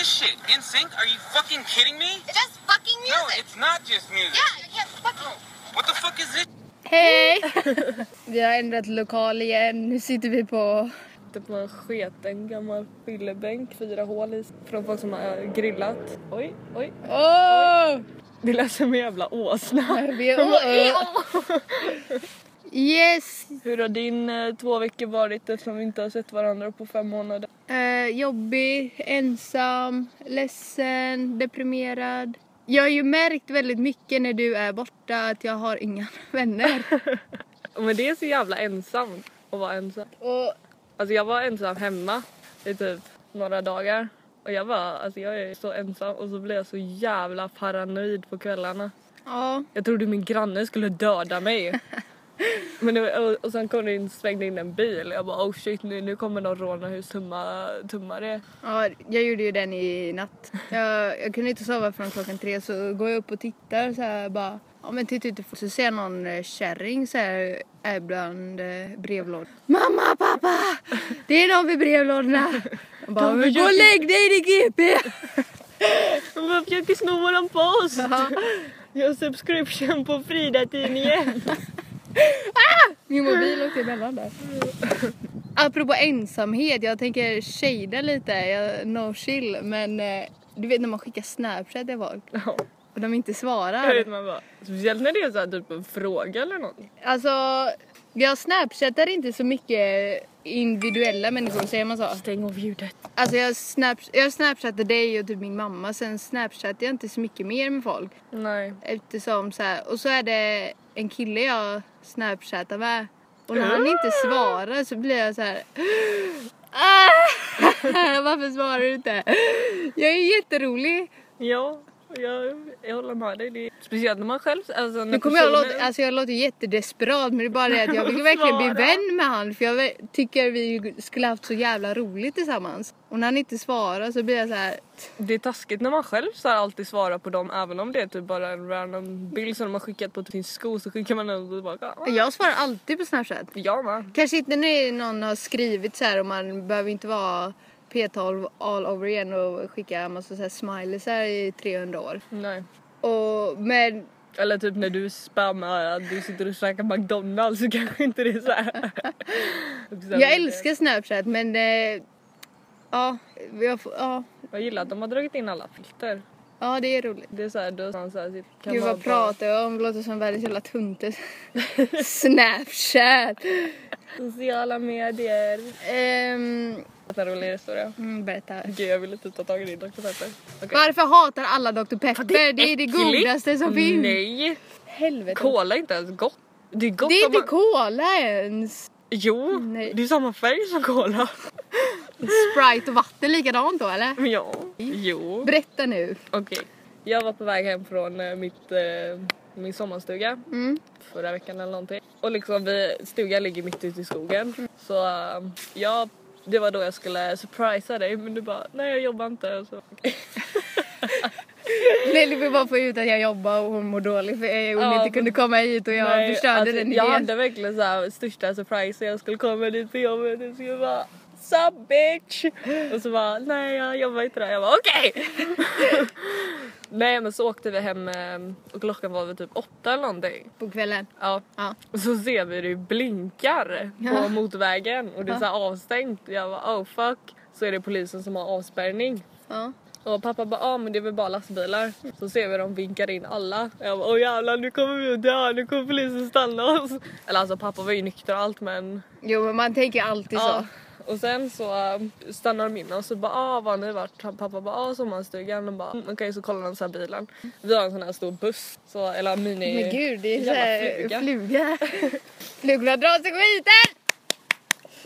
this shit? In sync? Are you fucking kidding me? It's just fucking No, music. it's not just music. yeah, you can't fucking. What the fuck is this? Hej! vi har ändrat lokal igen. Nu sitter vi på... På en sketen gammal fyllebänk, fyra hål i, från folk som har grillat. Oj, oj. Åh! Det lät som en jävla åsna. Vi är... Yes! Hur har din eh, två veckor varit eftersom vi inte har sett varandra på fem månader? Eh, jobbig, ensam, ledsen, deprimerad. Jag har ju märkt väldigt mycket när du är borta att jag har inga vänner. Men det är så jävla ensamt att vara ensam. Och Alltså jag var ensam hemma i typ några dagar. Och jag var, alltså jag är så ensam och så blev jag så jävla paranoid på kvällarna. ja, Jag trodde min granne skulle döda mig. Men var- och, och sen kom det in, svängde in en bil. Jag bara oh shit nu, nu kommer någon råna hur tumma, tumma det. ja, jag gjorde ju den i natt. Jag, jag kunde inte sova från klockan tre så går jag upp och tittar så här bara. Ja men titta utifrån så ser jag någon eh, kärring så här är bland eh, brevlådor. Mamma, pappa! Det är någon vid brevlådorna. Jag bara, men gå och lägg dig i GP! De försöker sno våran post! Jag har subscription på Frida-tidningen. Min mobil åkte emellan där. Apropå ensamhet, jag tänker shada lite, jag, no chill men eh, du vet när man skickar snapchat till folk Ja, och de inte jag svarar. vet man bara. Speciellt när det är så här, typ en fråga eller något. Alltså, jag snapchattar inte så mycket individuella människor, säger man så? Stäng av ljudet. Alltså jag, snap, jag snapchattar dig och typ min mamma, sen snapchattar jag inte så mycket mer med folk. Nej. Eftersom så här, och så är det en kille jag snapchattar med och när han inte svarar så blir jag så här. Ah! Varför svarar du inte? Jag är jätterolig. Ja, jag, jag håller med dig. Det är, speciellt när man själv... Alltså, Nu kommer jag personer- låta, alltså jag låter jättedesperat men det är bara det att jag vill verkligen bli vän med han för jag tycker vi skulle haft så jävla roligt tillsammans. Och när han inte svarar så blir jag så här. Det är taskigt när man själv så alltid svarar på dem även om det är typ bara en random bild som de har skickat på sin sko så skickar man den tillbaka. Jag svarar alltid på snapchat. Jag med. Kanske inte när någon har skrivit så här och man behöver inte vara P12 all over igen och skicka en massa så här smileysar i 300 år. Nej. Och, men Eller typ när du spammar att du sitter och käkar McDonalds så kanske inte det är så här. jag älskar snapchat men eh, ja, jag, ja, Jag gillar att de har dragit in alla filter. ja, det är roligt. Det är såhär, då så här, kan Gud vad pratar jag om? Låter som världens jävla tunte. Snapchat! Sociala medier. Ehm, En rolig historia. mm, berätta. Gud jag vill inte ta tag i din Dr Pepper. Okej. Varför hatar alla Dr Pepper? Det är det, äckligt. godaste som finns. Nej! Helvete. Cola är inte ens gott. Det är gott Det är inte man... cola ens. Jo, Nej. det är samma färg som cola. Sprite och vatten likadant då eller? Ja. Jo. Berätta nu. Okej. Jag var på väg hem från eh, mitt, eh, min sommarstuga Mm. förra veckan eller någonting. Och liksom vi, stugan ligger mitt ute i skogen. Så eh, ja, det var då jag skulle surprisa dig men du bara nej jag jobbar inte. Så, Nelly vill bara få ut att jag jobbar och hon mår dåligt för hon Ja, inte kunde komma hit och jag nej, förstörde alltså, den Jag idén. hade verkligen så här största surprise jag skulle komma dit på jobbet och skulle bara Sup bitch! Och så bara nej jag jobbar inte där. Jag bara okej! nej men så åkte vi hem eh, och klockan var väl typ åtta eller någonting. På kvällen. Ja. Ja. Och så ser vi det blinkar på motorvägen och det är så här avstängt. Jag bara oh fuck. Så är det polisen som har avspärrning. Ja. Och pappa bara ah men det är väl bara lastbilar. Så ser vi dem vinkar in alla. Jag bara åh jävlar nu kommer vi att dö, nu kommer polisen stanna oss. Eller alltså pappa var ju nykter och allt men Jo men man tänker alltid ja. så. Och sen så um, stannar de in och så bara ah var har ni varit? Pappa bara ah sommarstugan. Och bara "Mm, okej så kollar de så här bilen. Vi har en sån här stor buss. Så, eller mini. Men gud det är jävla såhär fluga. Flugorna drar sig skiten!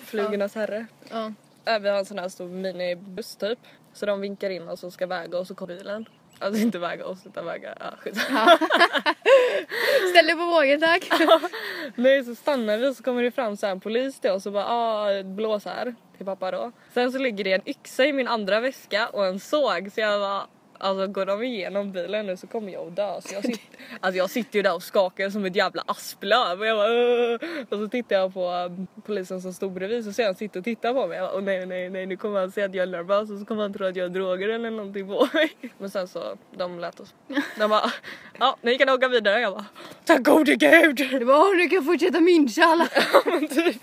Flugornas herre. Ja. Äh, Vi har en sån här stor minibuss typ. Så de vinkar in oss och ska väga oss och kommer bilen. Alltså inte väga oss utan väga, ja skit. Ställ dig på vågen tack. Nej så stannar vi och så kommer det fram så här en polis till oss och bara ah, blås här till pappa då. Sen så ligger det en yxa i min andra väska och en såg så jag bara Alltså går de igenom bilen nu så kommer jag att dö. Så jag, sitter, alltså, jag sitter ju där och skakar som ett jävla asplöv. Och, jag bara, "Åh!" och så tittar jag på um, polisen som stod bredvid så ser han sitta och titta på mig. Jag bara, Åh, nej nej nej nu kommer han säga att jag är nervös och så kommer han tro att jag har droger eller någonting på mig. Men sen så de lät oss. De bara ja ni kan åka vidare. Jag bara tack gode gud. Det var "Åh, nu kan jag fortsätta mincha alla. Typ.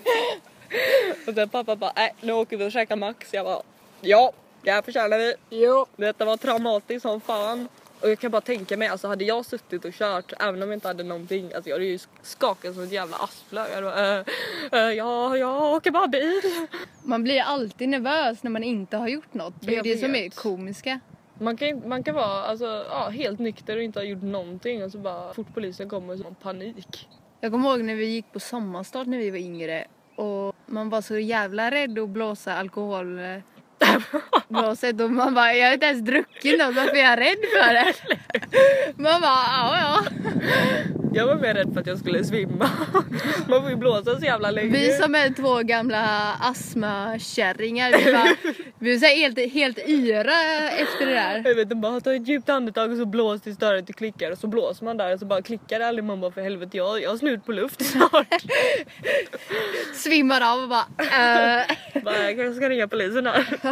och sen pappa bara nej nu åker vi och käkar Max. Jag bara ja det här förtjänar vi. Jo. Detta var traumatiskt som fan. Och jag kan bara tänka mig, alltså hade jag suttit och kört även om jag inte hade någonting, alltså jag hade ju skakat som ett jävla asplöv. Jag bara, äh, äh, ja, jag åker bara bil. Man blir alltid nervös när man inte har gjort något. Det är Jag det som är vet. komiska. Man kan, man kan vara alltså, ja, helt nykter och inte ha gjort någonting och så bara fort polisen kommer så har man panik. Jag kommer ihåg när vi gick på sommarstart när vi var yngre och man var så jävla rädd att blåsa alkohol eh, blåset och man bara, jag har inte ens druckit något, varför är jag rädd för det? Man bara, ja ja. Jag var mer rädd för att jag skulle svimma. Man får ju blåsa så jävla länge. Vi som är två gamla astmakärringar, vi, bara, vi här helt, helt yra efter det där. Jag vet inte, bara ta ett djupt andetag och så blås tills dörren till klickar och så blåser man där och så bara klickar det aldrig. Man bara för helvete jag, jag har slut på luft snart. Svimmar av och bara, eh. bara, jag kanske ska ringa polisen här.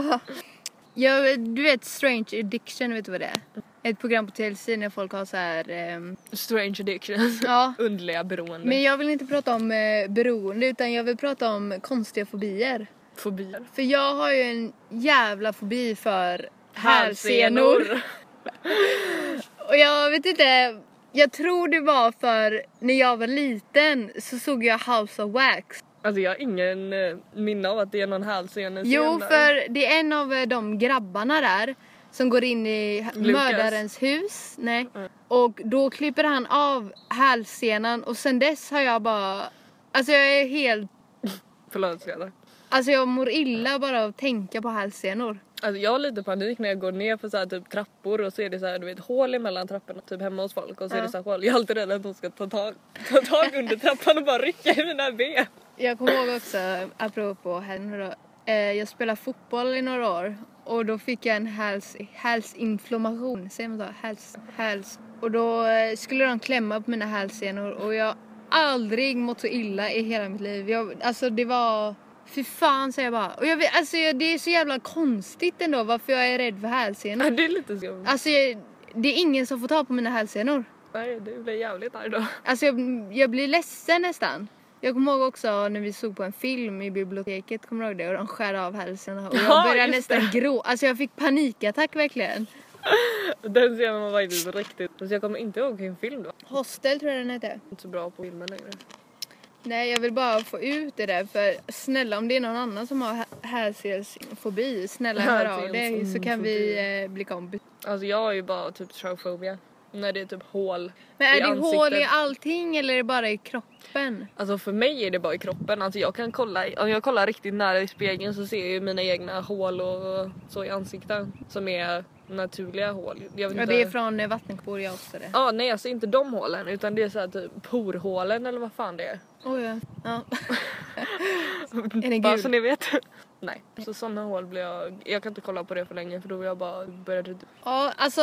Ja, du vet Strange Addiction, vet du vad det är? Ett program på TLC när folk har så här. ehm, Strange addictions. ja. Underliga beroende. Men jag vill inte prata om eh, beroende utan jag vill prata om konstiga fobier. Fobier. För jag har ju en jävla fobi för hälsenor. Och jag vet inte, jag tror det var för när jag var liten så såg jag House of Wax. Alltså jag har ingen eh, minne av att det är någon hälsene Jo, för det är en av eh, de grabbarna där som går in i Lucas. mördarens hus. Nej. Och då klipper han av hälsenan och sen dess har jag bara... Alltså jag är helt... Förlåt Skada. Alltså jag mår illa bara av att tänka på hälsenor. Alltså jag har lite panik när jag går ner för så här typ trappor och så är det så här, du vet hål emellan trapporna typ hemma hos folk och så är Ja. det så här hål. Jag är alltid rädd att de ska ta tag, ta tag under trappan och bara rycka i mina ben. Jag kommer ihåg också, apropå henne då. Eh, jag spelade fotboll i några år och då fick jag en häls, hälsinflammation, säger man så? Häls, häls. Och då eh, skulle de klämma på mina hälsenor och jag har aldrig mått så illa i hela mitt liv. Jag, alltså det var, fy fan säger jag bara. Och jag vet, alltså det är så jävla konstigt ändå varför jag är rädd för hälsenor. Ja, det är lite skumt. Alltså jag, det är ingen som får ta på mina hälsenor. Nej det blir jävligt arg då. Alltså jag, jag blir ledsen nästan. Jag kommer ihåg också när vi såg på en film i biblioteket, kommer du ihåg det? Och de skär av hälsen och jag Ja, började just nästan grå. Alltså jag fick panikattack verkligen. Den scenen var faktiskt riktigt... Alltså jag kommer inte ihåg vilken film det var. Hostel tror jag den hette. Inte så bra på filmer längre. Nej jag vill bara få ut det där för snälla om det är någon annan som har hä- hälsensfobi, snälla hör av dig så kan vi eh, bli kompis. Alltså jag har ju bara typ traufobia. När det är typ hål Men är i det ansiktet. hål i allting eller är det bara i kroppen? Alltså för mig är det bara i kroppen. Alltså jag kan kolla, om jag kollar riktigt nära i spegeln så ser jag ju mina egna hål och så i ansiktet. Som är naturliga hål. Jag vet Ja inte. det är från eh, jag också det. Ja nej alltså inte de hålen utan det är så här typ porhålen eller vad fan det är. Oj ja. ja. är den Bara gul? så ni vet. Nej. Så sådana hål blir jag, jag kan inte kolla på det för länge för då vill jag bara börja Ja, alltså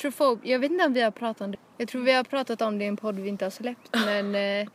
trofob, jag vet inte om vi har pratat om det. Jag tror vi har pratat om det i en podd vi inte har släppt men eh,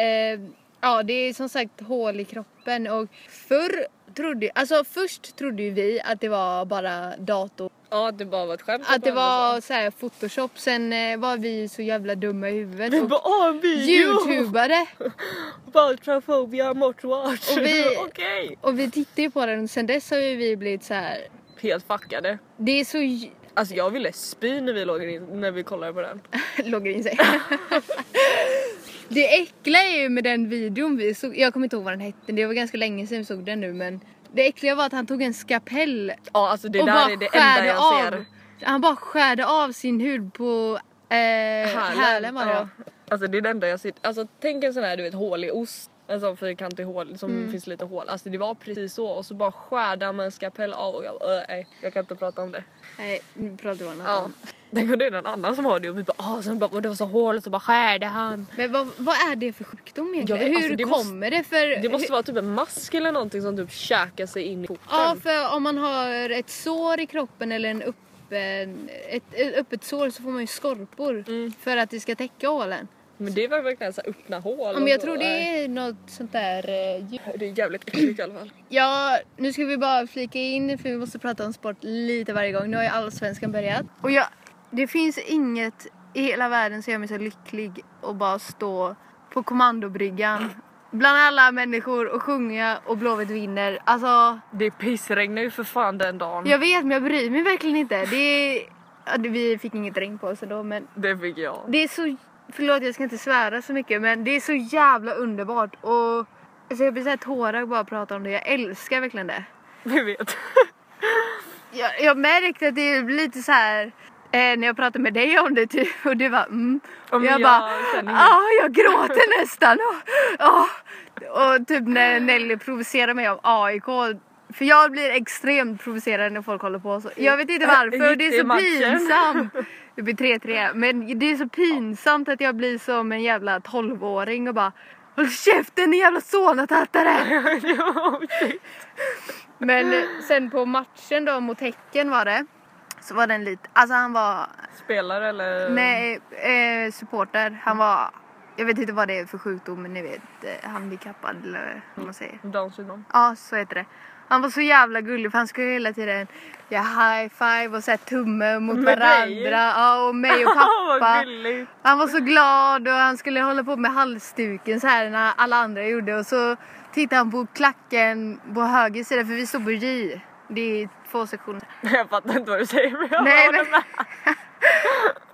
eh, ja det är som sagt hål i kroppen och förr trodde, alltså först trodde ju vi att det var bara dator, Ja det bara var ett skämt. att det var så här photoshop, sen eh, var vi så jävla dumma i huvudet Vi bara åh en video! youtubare Bara trafobia must watch. Och vi- Okej. och vi tittar ju på den och sen dess har ju vi blivit så här. Helt fuckade. det är så j- Alltså jag ville spy när vi låg in, när vi kollade på den. loggar in sig. det äckliga är ju med den videon vi såg, jag kommer inte ihåg vad den hette, det var ganska länge sedan vi såg den nu men det äckliga var att han tog en skapell Ja alltså det och där bara är det enda skärde jag av. ser. Han bara skärde av sin hud på eh, hälen var det ja. Alltså det är det enda jag ser. Alltså tänk en sån här du vet hålig ost. En sån fyrkantig hål som Mm. finns lite hål. Alltså det var precis så och så bara skärde han med en skapell av och jag "Äh, nej jag kan inte prata om det. Nej, nu pratar vi om något annat. Tänk om det är någon annan som har det och vi bara ah sen bara, "Åh, det var så hål och så bara skärde han. Men vad, vad är det för sjukdom egentligen? Vet, Hur alltså, det måste- kommer det? För, Det måste vara typ en mask eller någonting som typ käkar sig in i foten. Ja, för om man har ett sår i kroppen eller en öppen, ett, ett öppet sår så får man ju skorpor Mm. för att det ska täcka hålen. Men det var verkligen så här öppna hål. Ja, och men jag tror det är något sånt där eh. Det är jävligt äckligt i alla fall. Ja, nu ska vi bara flika in för vi måste prata om sport lite varje gång. Nu har ju allsvenskan börjat. Och jag, det finns inget i hela världen som gör mig så lycklig att bara stå på kommandobryggan bland alla människor och sjunga och Blåvitt vinner. Alltså, Det pissregnar ju för fan den dagen. jag vet men jag bryr mig verkligen inte. Det är, ja, vi fick inget regn på oss då men Det fick jag. det är så, förlåt jag ska inte svära så mycket men det är så jävla underbart och alltså jag blir såhär tårögd bara att prata om det. Jag älskar verkligen det. Vi vet. Jag, jag märkte att det blir lite så här eh, när jag pratade med dig om det typ och du bara mm. Men jag jag bara inget. jag gråter nästan och, och, och typ när Nelly provocerar mig om AIK för jag blir extremt provocerad när folk håller på så. Jag vet inte varför och det är så pinsamt. Det blir 3-3 men det är så pinsamt att jag blir som en jävla 12-åring och bara Håll käften din jävla! Ja, shit. Men sen på matchen då mot Häcken var det. Så var den lite, alltså han var, Spelare eller? nej eh, supporter. Han var, jag vet inte vad det är för sjukdom men ni vet eh, handikappad eller vad man säger. Down syndrom. Ja så heter det. Han var så jävla gullig för han skulle hela tiden göra high five och säga tumme mot Med varandra. Ja och mig och pappa. Han var så glad och han skulle hålla på med halsduken så här när alla andra gjorde och så tittade han på klacken på höger sida för vi stod på J. Det är två sektioner. Jag fattar inte vad du säger men jag Nej, håller men- med.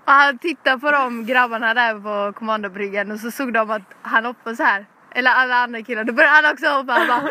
Och han tittade på de grabbarna där på kommandobryggan och så såg de att han hoppade så här. Eller alla andra killar. Då började han också hoppa. Han bara...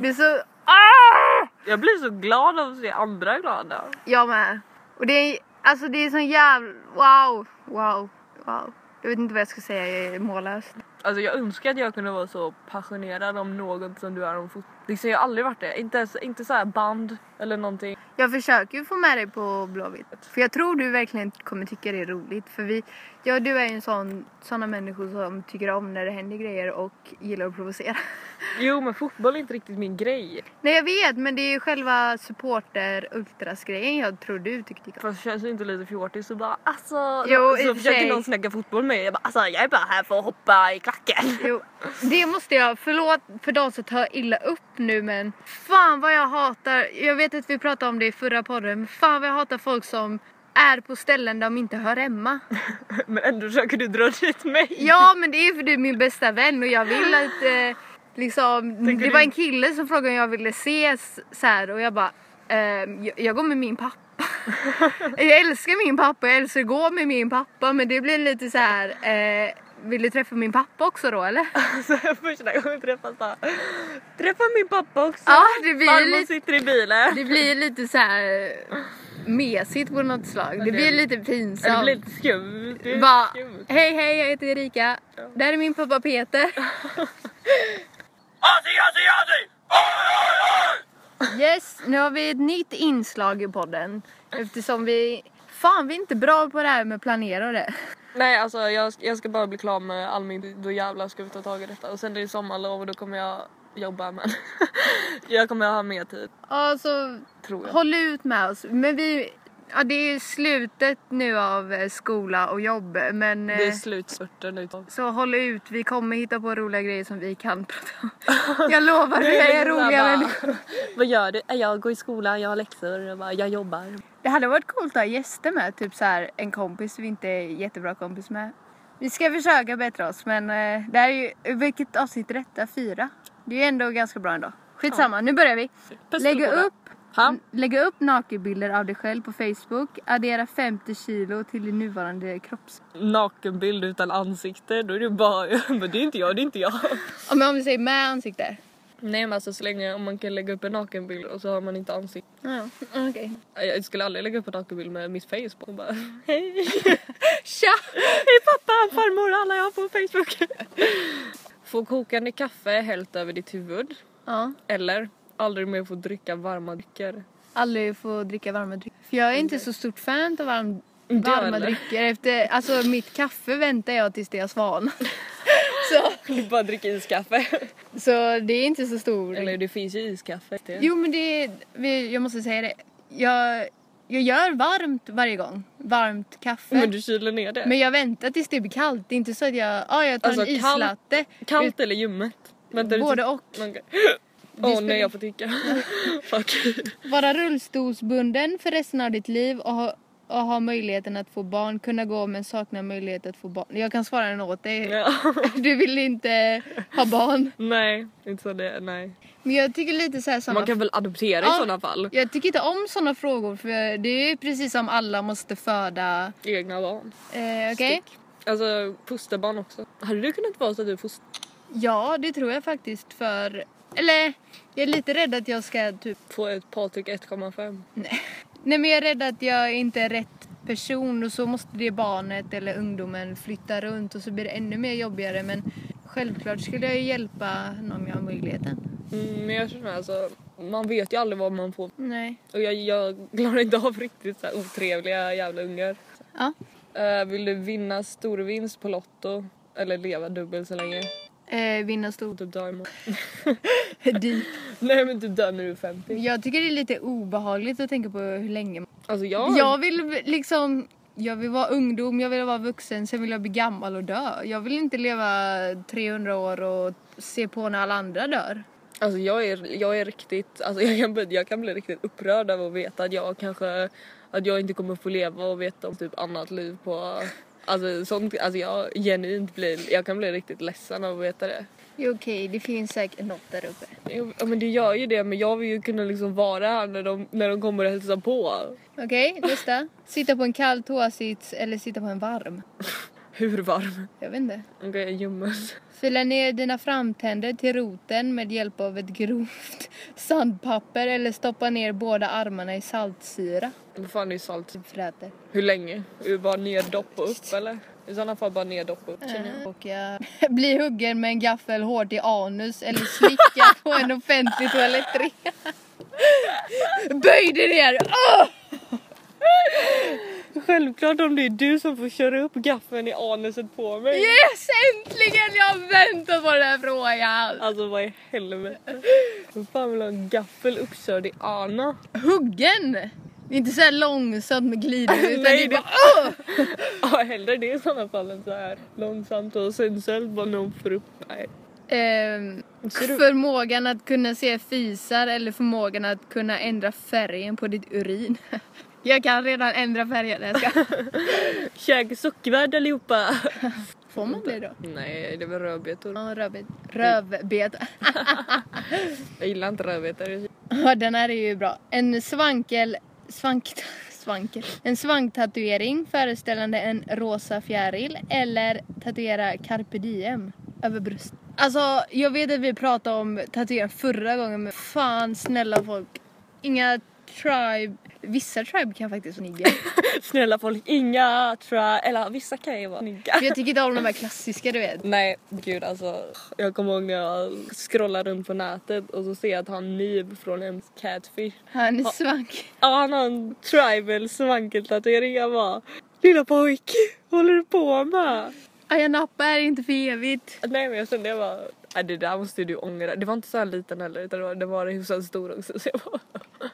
Det är så... Ah! Jag blir så glad av att se andra glada. Jag med. Och det är, alltså det är sån jävla... Wow, wow, wow. Jag vet inte vad jag ska säga, jag är mållös. Alltså jag önskar att jag kunde vara så passionerad om något som du är om fotboll. Liksom jag har aldrig varit det. Inte, inte så här band eller någonting. Jag försöker ju få med dig på Blåvitt. För jag tror du verkligen kommer tycka det är roligt. För vi, jag och du är ju en sån, såna människor som tycker om när det händer grejer och gillar att provocera. Jo men fotboll är inte riktigt min grej. Nej jag vet men det är ju själva supporter ultras grejen jag tror du tycker tycker om. Fast det känns ju inte lite fjortis och bara alltså. Jo, så försöker sig. någon snacka fotboll med mig. Jag bara alltså jag är bara här för att hoppa i klacken. Jo, det måste jag, förlåt för de som tar illa upp nu men fan vad jag hatar, jag vet att vi pratade om det i förra podden, men fan vad jag hatar folk som är på ställen där de inte hör hemma. Men ändå försöker du dra dit mig. Ja men det är för du är min bästa vän och jag vill att eh, liksom, Tänker det var du- en kille som frågade om jag ville ses så här och jag bara ehm, jag, jag går med min pappa. jag älskar min pappa, jag älskar att gå med min pappa men det blir lite så här eh, vill du träffa min pappa också då eller? Så första gången vi träffas bara. Träffa min pappa också. Ja det blir Farmor lite sitter i bilen. Det blir lite så här mesigt på något slag. Det blir lite Det pinsamt. blir lite skumt. Det Bara, hej hej jag heter Erika. Där är min pappa Peter. Yes, nu har vi ett nytt inslag i podden. Eftersom vi, fan vi är inte bra på det här med att planera det. Nej alltså jag, jag ska bara bli klar med all min, då jävlar ska vi ta tag i detta. Och sen är det sommarlov och då kommer jag jobba men jag kommer ha mer tid Alltså, tror jag. håll ut med oss. Men vi, ja det är slutet nu av eh, skola och jobb. Men Det är eh, slutspurten nu. så håll ut, vi kommer hitta på roliga grejer som vi kan prata om. Jag lovar, vi är roliga människor. Vad gör du? Jag går i skolan, jag har läxor, jag, bara, jag jobbar. Det hade varit coolt att ha gäster med, typ så här en kompis vi inte är jättebra kompis med. Vi ska försöka bättra oss men eh, det här är ju, vilket avsnitt är detta? Fyra? Det är ju ändå ganska bra ändå. Skitsamma, nu börjar vi. Båda. upp, Ha? lägga upp nakenbilder av dig själv på Facebook, addera 50 kilo till din nuvarande kropps... Nakenbild utan ansikte, då är det bara, men det är inte jag, det är inte jag. Ja, men om vi säger med ansikte. Nej men alltså så länge om man kan lägga upp en nakenbild och så har man inte ansikte. Ja, okej. Jag skulle aldrig lägga upp en nakenbild med mitt face på och bara hej. Tja! Hej pappa, farmor, alla jag har på Facebook. Få kokande kaffe hällt över ditt huvud. Ja, Eller aldrig mer få dricka varma drycker. aldrig få dricka varma drycker. För jag är inte så stort fan av varm, varma drycker. Efter, alltså mitt kaffe väntar jag tills det har svan. så, Du bara dricka iskaffe. så det är inte så stor. Eller det finns ju iskaffe. Jo men det jag måste säga det. jag, jag gör varmt varje gång. Varmt kaffe. Men du kyler ner det? Men jag väntar tills det blir kallt. Det är inte så att jag, ah, jag tar Alltså, en kallt- islatte. Kallt eller ljummet? Vänta, du Både och. Åh spelar- nej jag får tycka. Fuck. Vara rullstolsbunden för resten av ditt liv och ha, och ha möjligheten att få barn. Kunna gå men sakna möjlighet att få barn. Jag kan svara den åt dig. Ja. Du vill inte ha barn. nej, inte så det, nej. Men jag tycker lite så här såna Man kan väl adoptera i Ja. sådana fall? Jag tycker inte om såna frågor för det är precis som alla måste föda. Egna barn. Eh, Okej? Stick. Alltså fosterbarn också. Hade det kunnat vara så att du foster... Ja, det tror jag faktiskt för... Eller jag är lite rädd att jag ska typ... Få ett Patrik 1,5? Nej. Nej men jag är rädd att jag inte är rätt person och så måste det barnet eller ungdomen flytta runt och så blir det ännu mer jobbigare men självklart skulle jag ju hjälpa någon jag har möjligheten. Mm, men jag känner alltså, man vet ju aldrig vad man får. Nej. Och jag, jag klarar inte av riktigt så här otrevliga jävla ungar. Ja. Eh, vill du vinna stor vinst på Lotto? Eller leva dubbelt så länge? Eh, vinna stor Typ dö imorgon. Nej men typ dö när du är 50. Jag tycker det är lite obehagligt att tänka på hur länge Alltså jag... Jag vill liksom, jag vill vara ungdom, jag vill vara vuxen, sen vill jag bli gammal och dö. Jag vill inte leva 300 år och se på när alla andra dör. Alltså jag är, jag är riktigt, alltså jag kan, bli, jag kan bli riktigt upprörd av att veta att jag kanske, att jag inte kommer få leva och veta om typ annat liv på, alltså sånt, alltså jag genuint blir, jag kan bli riktigt ledsen av att veta det. Jo, Okej, det finns säkert något där uppe. Jo, Ja men det gör ju det men jag vill ju kunna liksom vara här när de, när de kommer och hälsar på. Okej, nästa. Sitta på en kall toasits eller sitta på en varm. Hur varm? Jag vet inte. Okej, ljummet. Fila ner dina framtänder till roten med hjälp av ett grovt sandpapper eller stoppa ner båda armarna i saltsyra. Vad fan är salt? Fräter. Hur länge? Är det bara ner, dopp och upp eller? I sådana fall bara ner, dopp och upp jag. Och jag bli huggen med en gaffel hårt i anus eller slicka på en offentlig toalettring. Böj dig ner! Åh! Självklart om det är du som får köra upp gaffeln i anuset på mig. Yes, äntligen! Jag har väntat på den här frågan. Alltså vad i helvete? Vem fan vill ha en gaffel uppkörd i ana? Huggen! Det är inte så här långsamt med glidning utan Nej, det är bara Åh! Ja hellre det i sådana fall än så här långsamt och sensuellt bara någon får upp. Nej. Ehm, förmågan att kunna se fisar eller förmågan att kunna ändra färgen på ditt urin. Jag kan redan ändra färgen. Jag ska. Käka sockervadd allihopa! Får man det då? Nej det var rödbetor. Ja, rövbet. Rövbeta. Jag gillar inte rödbetor. Ja, den här är ju bra. En svankel... Svank... Svankel. En svanktatuering föreställande en rosa fjäril eller tatuera carpe diem över bröstet. Alltså, jag vet att vi pratade om tatuering förra gången men fan snälla folk. Inga tribe... Vissa tribe kan faktiskt vara nigga. Snälla folk, inga jag, eller vissa kan ju vara snygga. Men jag tycker inte om de här klassiska du vet. Nej gud alltså. Jag kommer ihåg när jag scrollar runt på nätet och så ser jag att han Niv från en catfish. Han är svank. Ja han har en tribal svankeltatuering. Jag bara Lilla pojk, håller du på med? Ayia Napa är inte för evigt. Nej men jag kände jag bara Nej det där måste du ångra. Det var inte så här liten heller utan det var, det var hyfsat stor också så jag bara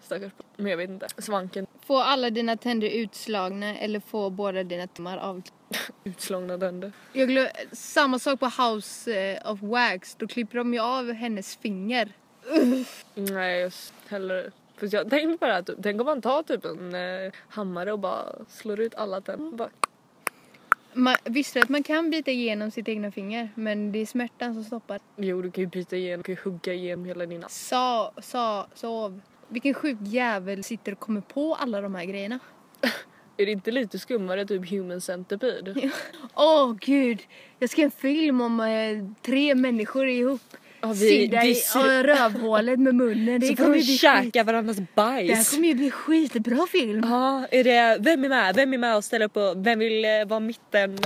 Stackars Men jag vet inte. Svanken Få alla dina tänder utslagna eller få båda dina tummar av. utslagna tänder. Jag glöm, samma sak på House eh, of Wax. Då klipper de ju av hennes finger. Nej just hellre för jag tänkte bara att tänk om man tar typ en eh, hammare och bara slår ut alla tänder. Bara, Man, visste du att man kan bita igenom sitt egna finger? Men det är smärtan som stoppar. jo du kan ju bryta igenom, du kan ju hugga igenom hela din Sa, sa, sov. Vilken sjuk jävel sitter och kommer på alla de här grejerna. Är det inte lite skummare typ human centipede? Åh gud! Jag ska en film om eh, tre människor ihop. Ja, vi- vi i rövhålet med munnen. Det Så får kommer de käka varandras Det här bajs. kommer ju bli skitbra film. Ja, är det, vem är med? Vem är med och ställer upp och vem vill eh, vara mitten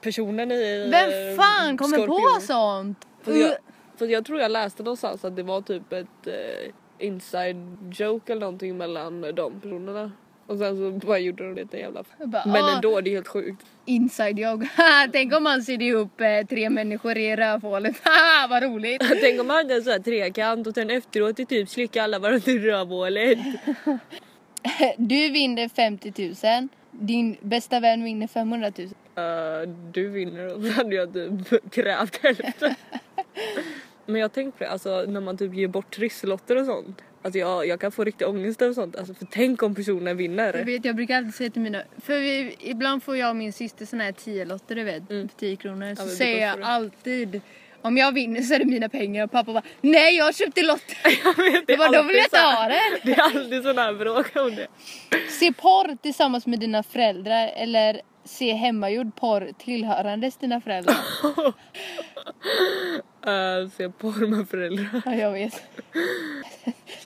personen i Vem eh, fan kommer på Scorpion? sånt? För jag, för jag tror jag läste någonstans att det var typ ett eh, inside joke eller någonting mellan de personerna. Och sen så bara gjorde de lite jävla... Bara, Men "Ah." ändå, det är helt sjukt. Inside job. Tänk om man sydde ihop eh, tre människor i rövhålet. Vad roligt. Tänk om man hade en sån här trekant och sen efteråt i typ slicka alla varandra i rövhålet. Du vinner 50 000. Din bästa vän vinner 500 000. Uh, du vinner och så hade jag typ krävt hälften. Men jag har tänkt på det, alltså när man typ ger bort trisslotter och sånt. Alltså jag, jag kan få riktig ångest över sånt. Alltså för tänk om personen Jag vinner. vet, jag brukar alltid säga till mina... För vi, ibland får jag och min syster såna här 10 lotter du vet, för 10 kronor. Så Mm. säger jag alltid om jag vinner så är det mina pengar och pappa bara Nej jag köpte lotter! Jag vet, det Jag bara, då vill jag inte ha den! Det är alltid sån här bråk om det. Se porr tillsammans med dina föräldrar eller se hemmagjord porr tillhörandes dina föräldrar. Uh, se porr med föräldrar. Ja, jag vet.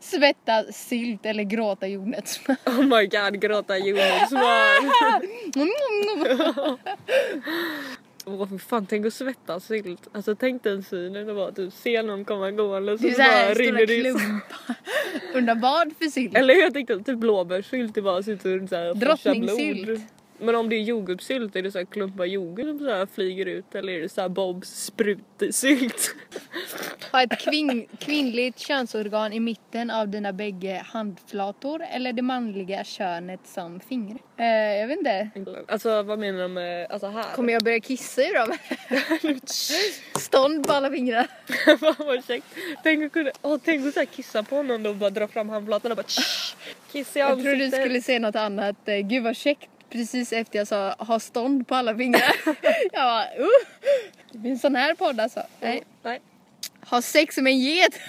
Svettas sylt eller gråta jordnötssmör. Oh my god, gråta jordnötssmör. Åh fy fan, tänk att svettas sylt. Alltså tänk den synen och bara typ se någon komma gående så, Det är så här bara rinner det. Undrar vad för sylt? Eller jag tänkte typ blåbärssylt, det bara ser ut som så här blod. Men om det är jordgubbssylt, är det så här klumpar jordgubb som så här flyger ut eller är det så här Bobs sprutsylt? Ha ett kvin kvinnligt könsorgan i mitten av dina bägge handflator eller det manliga könet som fingrar. Eh, jag vet inte. Alltså vad menar de med, alltså här? Kommer jag börja kissa i dem? Stånd på alla fingrar. Fan vad käckt. Tänk att kunna, åh, tänk att så här kissa på någon och bara dra fram handflatan och bara tsch, kiss i Jag ansiktet. trodde du skulle säga något annat. Eh, Gud vad käckt. Precis efter jag sa ha stånd på alla fingrar. jag bara uh. Det blir en sån här podd alltså. Nej. Nej. Ha sex med en get.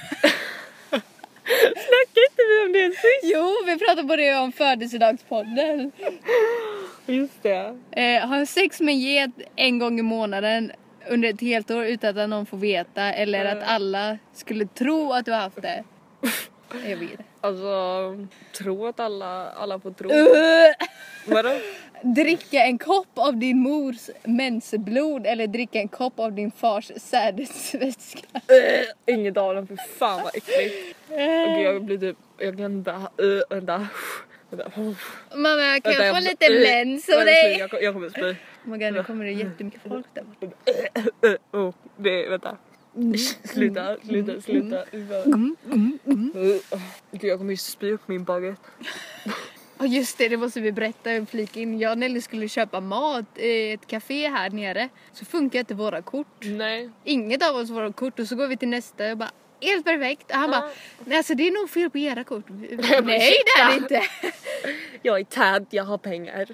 Snackade inte vi om det sist? Jo, vi pratade på det om födelsedagspodden. Just det. Eh, ha sex med en get en gång i månaden under ett helt år utan att någon får veta eller att alla skulle tro att du har haft det. Jag vet. Alltså, tro att alla, alla får tro. Vadå? dricka en kopp av din mors mensblod eller dricka en kopp av din fars sädesvätska. Inget av dem, för fan vad äckligt. Och gud, jag blir typ, jag kan inte, uh, vänta. vänta. Mamma, kan Vänta, jag få måste- lite uh, mens av dig? Jag, jag kommer spy. Oh my God, nu kommer det jättemycket folk där borta. Uh, oh, det, vänta. Sluta, sluta, sluta. Uh, Gud, jag kommer ju spy upp min baguette. Och just det, det måste vi berätta flika in. Jag och Nelly skulle köpa mat i ett café här nere. Så funkar inte våra kort. Nej. Inget av oss våra kort och så går vi till nästa och bara helt perfekt. Och han bara, nej alltså det är nog fel på era kort. nej det är det inte. Jag är tad, jag har pengar.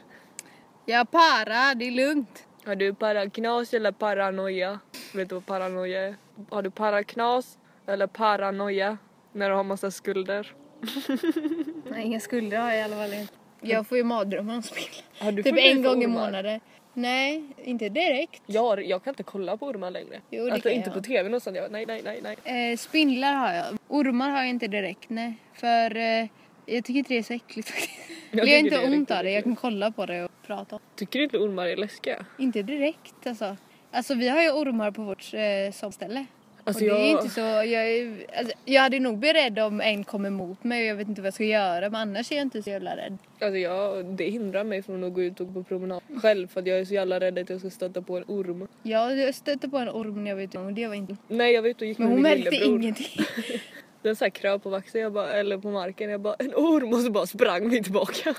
Jag para, det är lugnt. Har du paraknas eller paranoia? Vet du vad paranoia är? Har du paraknas eller paranoia? När du har massa skulder. Nej, inga skulder har jag i alla fall inte. Jag får ju mardrömmar om spel. Har du Typ en gång i månaden. Nej, inte direkt. Jag, har- jag kan inte kolla på ormar längre. Jo, det alltså inte jag. på tv någonstans. Jag, nej, nej, nej, nej. Eh, spindlar har jag. Ormar har jag inte direkt, nej. För eh, jag tycker inte det är så äckligt faktiskt. Jag tycker inte ont av det, jag kan kolla på det och prata Tycker du inte ormar är läskiga? Inte direkt alltså. Alltså vi har ju ormar på vårt eh, sommarställe. Alltså, och det är jag- inte så, jag, är, alltså, jag hade nog blivit rädd om en kom emot mig och jag vet inte vad jag ska göra men annars är jag inte så jävla rädd. Alltså jag, det hindrar mig från att gå ut och gå på promenad själv för att jag är så jävla rädd att jag ska stöta på en orm. Jag stötte på en orm när jag var ute och det var inte... Nej jag var ute och gick Men med hon min märkte lillebror. ingenting. Den så här kröp på vaxen jag bara, eller på marken. Jag bara en orm och så bara sprang vi tillbaka.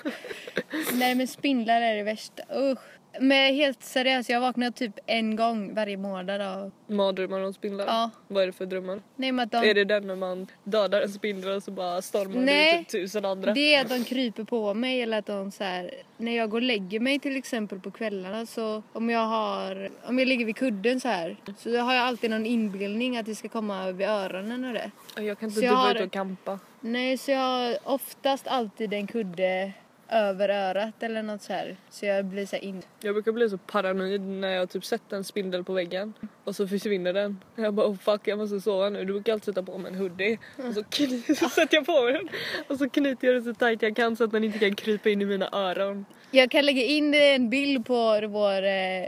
Nej men spindlar är det värsta, usch. Men helt seriöst, jag vaknar typ en gång varje månad av... Mardrömmar om spindlar. Ja. Vad är det för drömmar? Nej men att de... Är det den när man dödar en spindel och så bara stormar Nej. det ut typ tusen andra? Det är att de kryper på mig eller att de så här, när jag går och lägger mig till exempel på kvällarna så om jag har, om jag ligger vid kudden så här så har jag alltid någon inbildning att det ska komma vid öronen och det. Jag kan inte vara har- ute och campa. Nej så jag har oftast alltid en kudde över örat eller något så här så jag blir så in. Jag brukar bli så paranoid när jag typ sett en spindel på väggen och så försvinner den. Jag bara oh fuck jag måste sova nu. Du brukar alltid sätta på mig en hoodie och så, kny- så sätter jag på mig den och så knyter jag den så tight jag kan så att den inte kan krypa in i mina öron. Jag kan lägga in en bild på vår eh,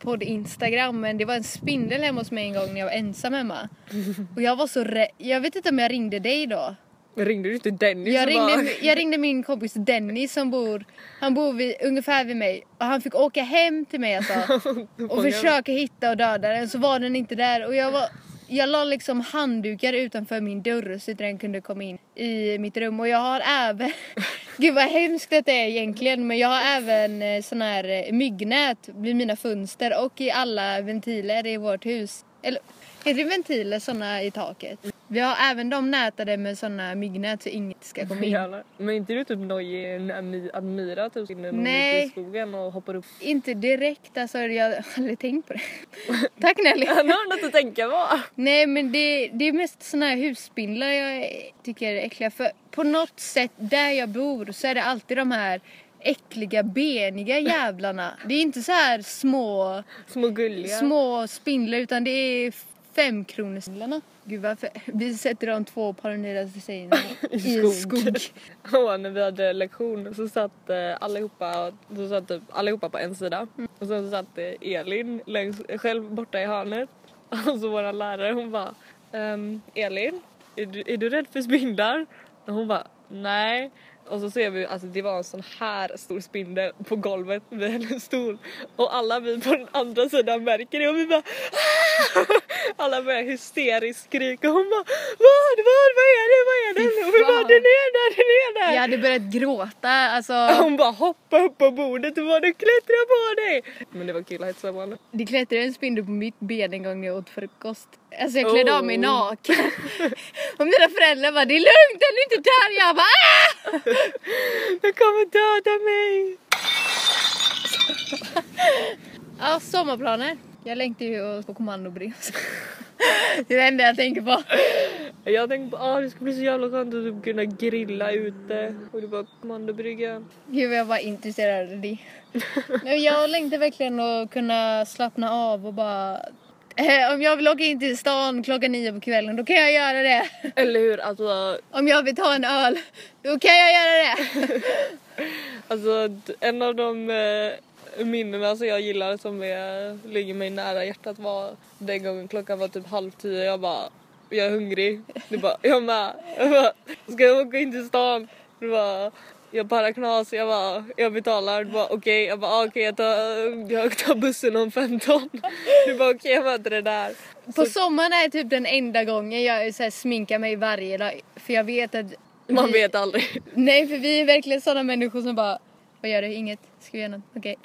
podd Instagram men det var en spindel hemma hos mig en gång när jag var ensam hemma. Och jag var så rädd. Jag vet inte om jag ringde dig då. Ringde du inte Dennis? Jag ringde, bara- jag ringde min kompis Dennis som bor, han bor vid, ungefär vid mig. Och han fick åka hem till mig alltså och försöka hitta och döda den. Så var den inte där. Och jag var jag la liksom handdukar utanför min dörr så att den kunde komma in i mitt rum. Och jag har även, gud vad hemskt det är egentligen. Men jag har även eh, sån här eh, myggnät vid mina fönster och i alla ventiler i vårt hus. Eller heter det ventiler såna i taket? Vi har även de nätade med såna myggnät så inget ska komma in. Jävlar. Men inte du typ nojig när Admira typ inne någon Nej. i skogen och hoppar upp? Inte direkt, alltså jag har aldrig tänkt på det. Tack Nelly! Han har något att tänka på. Nej men det, det är mest såna här husspindlar jag tycker är äckliga för på något sätt där jag bor så är det alltid de här äckliga beniga jävlarna. Det är inte så här små, Små gulliga. små spindlar utan det är femkronorsspindlarna. Gud varför, vi sätter de två paranoida tjejerna i skog. Och när vi hade lektion så satt eh, allihopa, så satt typ allihopa på en sida och sen så satt eh, Elin längs, själv borta i hörnet och så våra lärare hon bara ehm, Elin, är du, är du rädd för spindlar? Och hon bara nej. Och så ser vi alltså det var en sån här stor spindel på golvet vid hennes stol och alla vi på den andra sidan märker det och vi bara "Ah!" Alla börjar hysteriskt skrika och hon bara vad, vad, vad är det, vad är det? Och vi bara den är där, den är där! Jag hade börjat gråta alltså. Hon bara hoppade upp på bordet och bara du klättrar på dig! Men det var kul att hetsa. Det klättrade en spindel på mitt ben en gång när jag åt frukost. Alltså jag klädde av mig Oh. naken. Och mina föräldrar bara det är lugnt, den är inte där. Jag bara ah! Den kommer döda mig! Ja, sommarplaner. Jag längtar ju på kommandobrev. Det är det enda jag tänker på. Jag tänkte på ah, det ska bli så jävla skönt att typ kunna grilla ute och det var kommandobrygga. Gud vad jag var intresserad av det. Jag längtar verkligen att kunna slappna av och bara... Eh, om jag vill åka in till stan klockan nio på kvällen då kan jag göra det. Eller hur? Alltså, Om jag vill ta en öl då kan jag göra det. alltså en av de eh, minnena som jag gillar som är, ligger mig nära hjärtat var den gången klockan var typ halv tio jag bara jag är hungrig. Du bara jag med. Jag bara, ska jag åka in till stan? Du bara jag bara knas, jag bara, jag betalar. Du bara okej, jag bara ah, okej jag, tar, jag tar bussen om 15. Du bara okej jag möter det där. På sommaren är typ den enda gången jag så här, sminkar mig varje dag. För jag vet att... Man vi- vet aldrig. Nej för vi är verkligen sådana människor som bara... Vad gör du? Inget. Ska vi göra något? Okej.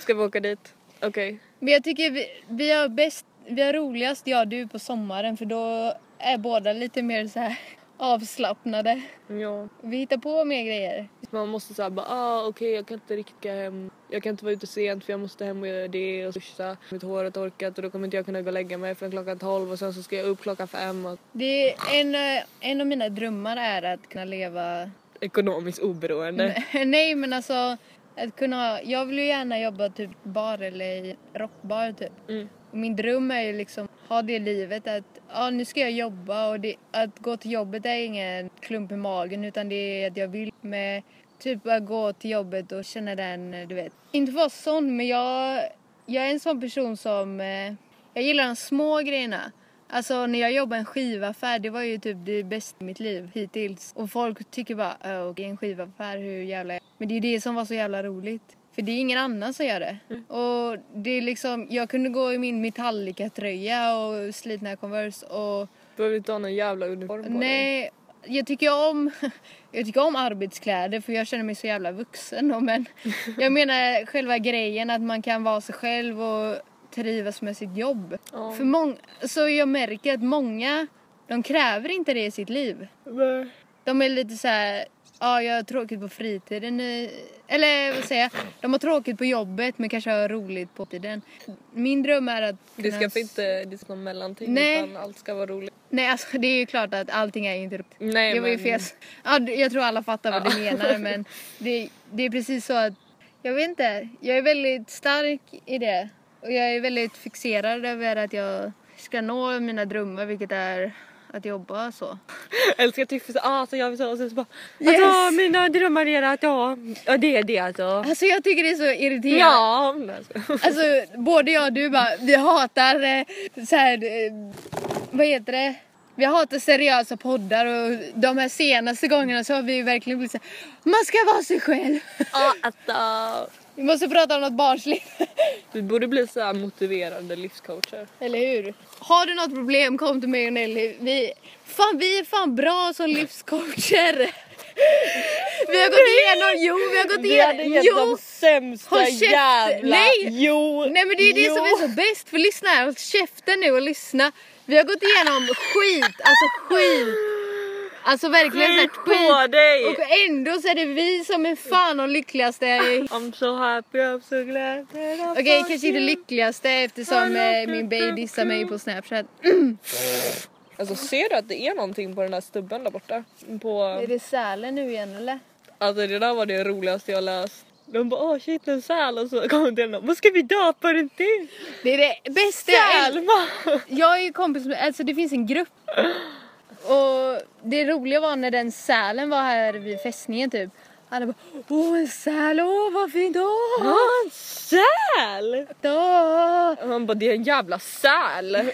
Ska vi åka dit? Okej. Men jag tycker vi, vi har bäst... Vi har roligast jag och du på sommaren för då är båda lite mer så här avslappnade. Ja. Vi hittar på mer grejer. Man måste säga bara ah okej jag kan inte riktigt gå hem. Jag kan inte vara ute sent för jag måste hem och göra det och duscha. Mitt hår är torkat och då kommer inte jag kunna gå och lägga mig förrän klockan 12 och sen så ska jag upp klockan 5 och Det är en, eh, en av mina drömmar är att kunna leva... ekonomiskt oberoende. Nej men alltså att kunna... Jag vill ju gärna jobba typ bar eller i rockbar typ. Mm. Min dröm är ju liksom ha det livet att ja, nu ska jag jobba och det, att gå till jobbet är ingen klump i magen utan det är att jag vill med typ bara gå till jobbet och känna den, du vet. Inte vara sån men jag, jag är en sån person som, eh, jag gillar de små grejerna. Alltså när jag jobbade i en skivaffär, det var ju typ det bästa i mitt liv hittills. Och folk tycker bara, "Åh, okej en skivaffär, hur jävla... Men det är ju det som var så jävla roligt. För det är ingen annan som gör det. Och det är liksom, jag kunde gå i min Metallica-tröja och slitna Converse och Du behöver inte ha någon jävla uniform på dig. nej, jag tycker om, jag tycker om arbetskläder för jag känner mig så jävla vuxen. Men jag menar själva grejen att man kan vara sig själv och trivas med sitt jobb. Ja. För mång, så jag märker att många, de kräver inte det i sitt liv. Nej. De är lite så här, ja jag har tråkigt på fritiden. Eller vad säger jag, de har tråkigt på jobbet men kanske har roligt på tiden. Min dröm är att... Det ska inte, det ska vara mellanting Nej. utan allt ska vara roligt. Nej alltså det är ju klart att allting är inte roligt. Nej Det var ju men- fel. Ja, jag tror alla fattar vad Ja. du menar men det, det är precis så att, jag vet inte, jag är väldigt stark i det. Och jag är väldigt fixerad över att jag ska nå mina drömmar vilket är att jobba så. Älskar Tiffy så ah så jag så och sen så bara Yes. alltså mina drömmar är att ja, ja det är det alltså. Alltså jag tycker det är så irriterande. Ja. Jag. Alltså både jag och du bara, vi hatar eh, så här, eh, vad heter det? Vi hatar seriösa poddar och de här senaste gångerna så har vi verkligen blivit såhär, man ska vara sig själv. Ja, alltså. Vi måste prata om något barnsligt. Vi borde bli så här motiverande livscoacher. Eller hur? Har du något problem kom till mig och Nelly. Vi, fan, vi är fan bra som livscoacher. Vi har gått igenom, jo vi har gått Vi hade igenom, gett jo! de sämsta jävla... Nej. Jo! Nej men det är det jo. som är så bäst för lyssna här, håll käften nu och lyssna. Vi har gått igenom skit, alltså skit. Alltså verkligen Skit på dig! Och ändå så är det vi som är fan de lyckligaste. I'm so happy, I'm so glad Okej, found kanske inte lyckligaste eftersom eh, min baby dissar mig på snapchat. Alltså ser du att det är någonting på den här stubben där borta? På... Är det sälen nu igen eller? Alltså det där var det roligaste jag läst. De bara åh shit en säl och så kommer den och vad ska vi döpa den till? Det är det bästa. Sälma! Jag är ju kompis med, alltså det finns en grupp. Och det roliga var när den sälen var här vid fästningen typ. Alla bara åh en säl, åh vad fint, åh! Ah, en säl! åh. Och man bara det är en jävla säl.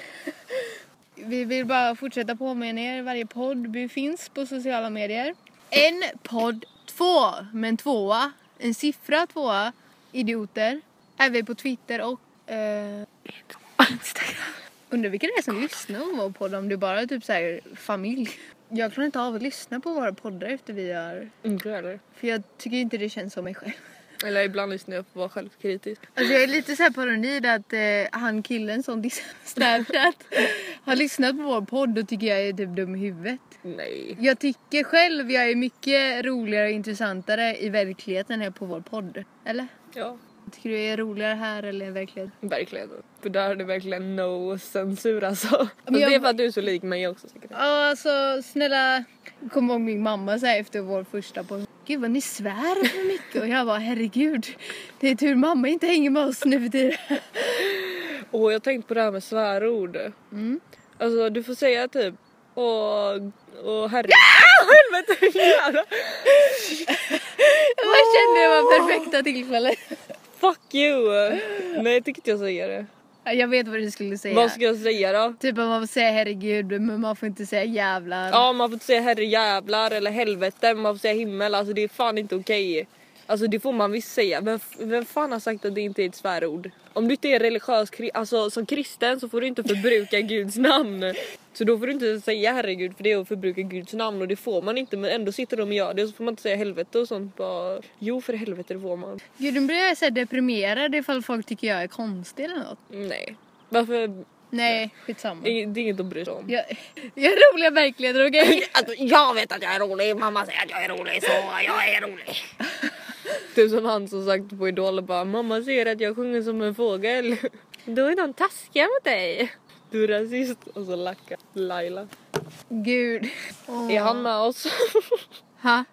Vi vill bara fortsätta påminna er, varje podd vi finns på sociala medier. En podd, två, men tvåa. En siffra tvåa, idioter. Är vi på Twitter och eh, Instagram. Undrar vilka det är som lyssnar på vår podd om det bara är typ så här familj. Jag klarar inte av att lyssna på våra poddar efter vi har... Inte heller. För jag tycker inte det känns som mig själv. Eller ibland lyssnar jag på att vara självkritisk. Alltså jag är lite så här paranoid att eh, han killen som dissar Snapchat har lyssnat på vår podd och tycker jag är typ dum i huvudet. Nej. Jag tycker själv jag är mycket roligare och intressantare i verkligheten än på vår podd. Eller? Ja, Tycker du jag är roligare här eller i verkligheten? verkligen. För där är det verkligen no censur alltså. alltså jag- Det är för att du är så lik mig också säkert. Ja alltså snälla, kommer ihåg min mamma här efter vår första podd. Gud vad ni svär för mycket och jag bara herregud. Det är tur mamma inte hänger med oss nu för tiden. Och jag har tänkt på det här med svärord. Mm. Alltså du får säga typ och, och herre... Ah, helvete! Jag bara kände det var perfekta tillfället. Fuck you! Nej jag tycker inte jag säger det. Jag vet vad du skulle säga. Vad ska jag säga då? Typ att man får säga herregud men man får inte säga jävlar. Ja man får inte säga herre jävlar eller helvete, man får säga himmel, alltså det är fan inte okej. Alltså det får man visst säga, f- vem fan har sagt att det inte är ett svärord? Om du inte är religiös, alltså som kristen så får du inte förbruka Guds namn. Så då får du inte säga herregud för det är att förbruka Guds namn och det får man inte men ändå sitter de och gör det och så får man inte säga helvete och sånt bara. Jo för helvete det får man. Gud nu blir jag så här deprimerad ifall folk tycker jag är konstig eller något. Nej. Varför? Nej, skitsamma. Det är inget att bry sig om. Jag, jag är roliga verkligheter okej? Alltså, jag vet att jag är rolig, mamma säger att jag är rolig så jag är rolig. Du som han som sagt på Idol bara mamma säger att jag sjunger som en fågel. Då är de taskiga mot dig. Du är rasist. Och så lackar Laila. Gud. Åh. Är han med oss? Ha?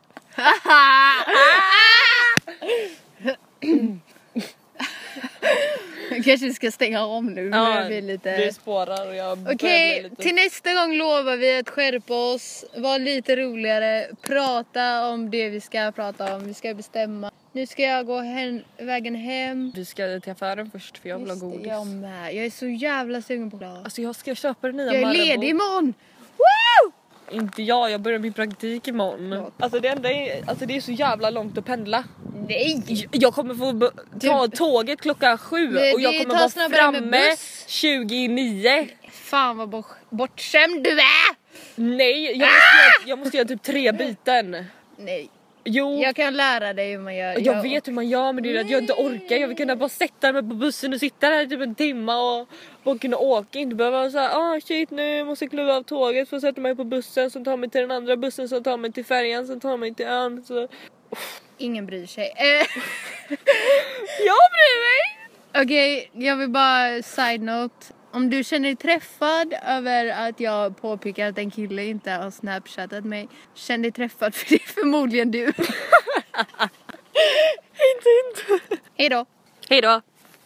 Jag kanske ska stänga om nu. Ja, blir lite... det spårar och jag Okej, lite... till nästa gång lovar vi att skärpa oss, vara lite roligare, prata om det vi ska prata om, vi ska bestämma. Nu ska jag gå hem, vägen hem. Vi ska till affären först för jag vill ha Just det, godis. jag med. Jag är så jävla sugen på glas. Alltså jag ska köpa den nya Jag är Marabou. ledig imorgon! Woo! Inte jag, jag börjar min praktik imorgon. Ja. Alltså det enda är, alltså det är så jävla långt att pendla. Nej! Jag kommer få ta tåget klockan sju Det- och jag kommer vara framme buss. 29. Fan vad bort, bortskämd du är! Nej, jag måste, göra, jag måste göra typ tre byten. Nej, Jo, jag, jag kan lära dig hur man gör. vet hur man gör men det är att jag inte orkar. Jag vill kunna bara sätta mig på bussen och sitta där i typ en timme och bara kunna åka. Inte behöva såhär, ah shit nu måste jag kliva av tåget för att sätta mig på bussen som tar mig till den andra bussen som tar mig till färjan som tar mig till ön. Så... Ingen bryr sig. Eh, Jag bryr mig! Okej, jag vill bara side note. Om du känner dig träffad över att jag påpekar att en kille inte har snapchattat mig, känn dig träffad för det är förmodligen du. Inte inte. Hejdå! Hejdå!